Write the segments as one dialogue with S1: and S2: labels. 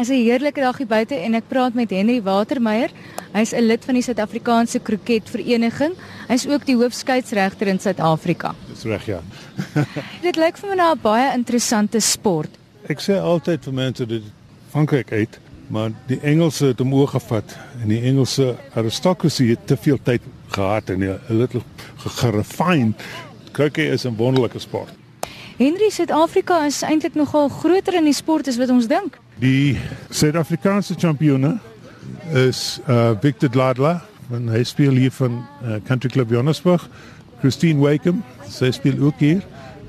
S1: Dit is 'n heerlike dag hier buite en ek praat met Henry Watermeyer. Hy's 'n lid van die Suid-Afrikaanse Kroketvereniging. Hy's ook die hoofskeieregter in Suid-Afrika.
S2: Dis reg ja.
S1: Dit lyk vir my nou 'n baie interessante sport.
S2: Ek sê altyd vir mense dit Frankryk uit, maar die Engelse het hom oorgevat en die Engelse aristokrasie het te veel tyd gehad en 'n little gerefined. Kriket is 'n wonderlike sport.
S1: Henry Suid-Afrika is eintlik nogal groter in die sport as wat ons dink.
S2: Die Suid-Afrikaanse kampioene is uh Victor Dladla, van hy speel hier van uh, Country Club Johannesburg. Christine Wakeham, sy speel ook hier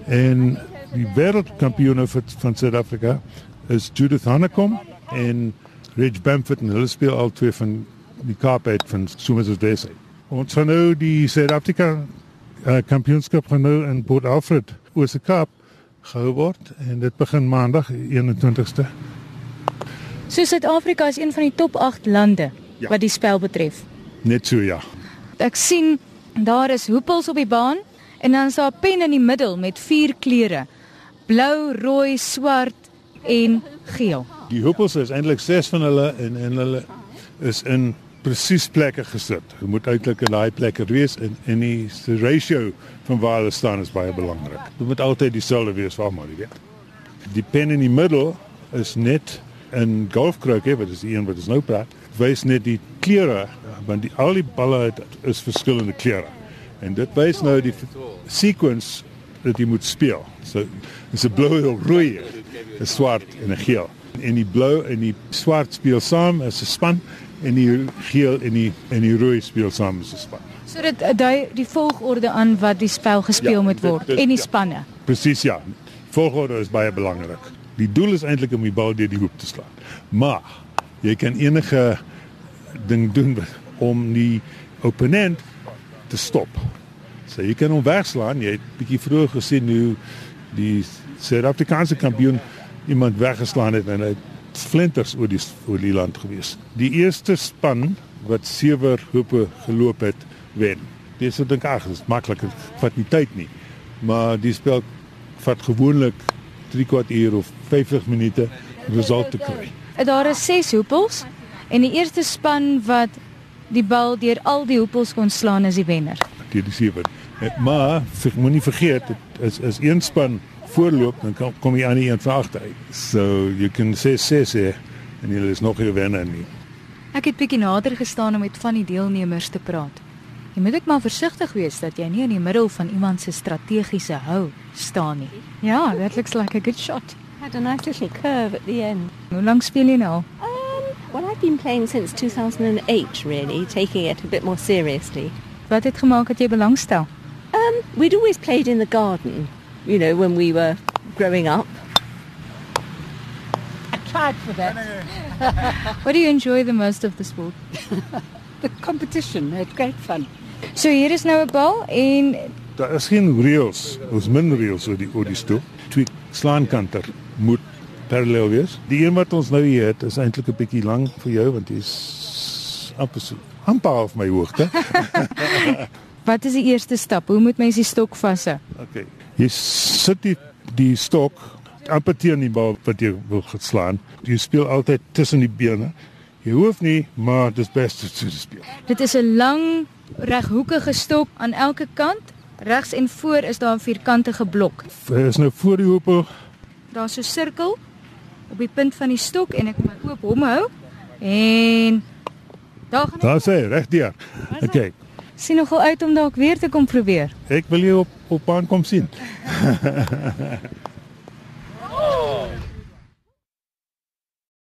S2: en die wêreldkampioene van Suid-Afrika is Judith Hanekom en Rich Bamford en hulle speel al twee van die Kaap uit van Somerset West. Ons gaan nou die Suid-Afrika uh, kampioenskap gaan nou in Port Alfred, Oos-Kaap gehou word en dit begin maandag 21ste.
S1: So Suid-Afrika is een van die top 8 lande
S2: Ja.
S1: wat die spel betref.
S2: Net so ja.
S1: Ek sien daar is hoepels op die baan en dan is daar 'n pen in die middel met vier kleure: blou, rooi, swart en geel.
S2: Die hoepels is eintlik ses van hulle en en hulle is in presies plekke gesit. Hulle moet eintlik in daai plekke wees en en die ratio van waar hulle staan is baie belangrik. Dit moet altyd dieselfde wees waar maar jy weet. Die pen in die middel is net in golfkroket, wat is die een wat ons nou praat, wys net die kleure want die al die balle het, is verskillende kleure. En dit wys nou die sequence dat jy moet speel. So dis 'n blou, 'n rooi, 'n swart en 'n geel. En die blou en die swart speel saam as 'n span en die geel en die en die rooi speel saam as 'n span.
S1: So dit dui die volgorde aan wat die spel gespeel
S2: Ja,
S1: moet
S2: dit-
S1: word
S2: dit-
S1: en die
S2: ja.
S1: spanne.
S2: Presies ja. Volgorde is baie belangrik. Die doel is eintlik om die bal deur die hoek te slaan. Maar jy kan enige ding doen om die opponent te stop. So jy kan hom wegslaan. Jy het bietjie vroeër gesien hoe die Suid-Afrikaanse kampioen iemand weggeslaan het en hy het flinters oor die oor die land gewees. Die eerste span wat sewe hope geloop het, wen. Dis so dink ag, dis maklik, dit vat nie tyd nie. Maar die spel vat gewoonlik 3 kwart uur of 50 minute om result te kry.
S1: Daar is 6 hoepels en die eerste span wat die bal deur al die hoepels kon slaan is die wenner.
S2: deur die sewe. Eh, Maar moenie vergeet, dit is is een span voorloop dan kom, kom jy aan die een van agter uit. So jy kan sê sê sê en jy is nog nie wenner nie.
S1: Ek het bietjie nader gestaan om met van die deelnemers te praat. Jy moet ek maar versigtig wees dat jy nie in die middel van iemand se strategiese hou staan nie. Ja, that looks like a good shot.
S3: Had a nice little curve at the end.
S1: Hoe lank speel jy nou?
S3: Well, I've been playing since 2008, really, taking it a bit more seriously.
S1: Wat het gemaak dat jy belangstel?
S3: Um, we'd always played in the garden, you know, when we were growing up.
S4: I tried for that.
S1: What do you enjoy the most of the sport?
S4: The competition had great fun.
S1: So hier is nou 'n bal en
S2: Daar is geen reëls, ons min reëls oor die oor die stoel. Twee slaankanter moet parallel wees. Die een wat ons nou hier het is eintlik 'n bietjie lank vir jou want hy's amper so amper op my hoogte.
S1: wat is die eerste stap? Hoe moet mens die stok vashou?
S2: Okay. Jy sit die die stok amper teen die bal wat jy wil geslaan. Jy speel altyd tussen die bene. Jy hoef nie, maar dit is best om te speel.
S1: Dit is 'n lang reghoekige stok aan elke kant. Regs en voor is daar 'n vierkantige blok.
S2: Er is nou voor die hoepel.
S1: Daar's so 'n sirkel op die punt van die stok en ek moet my oop hom hou. En daar gaan
S2: Daar sê regdeur. Okay.
S1: sien nogal uit om dalk weer te kom probeer.
S2: Ek wil jou op op baan kom sien.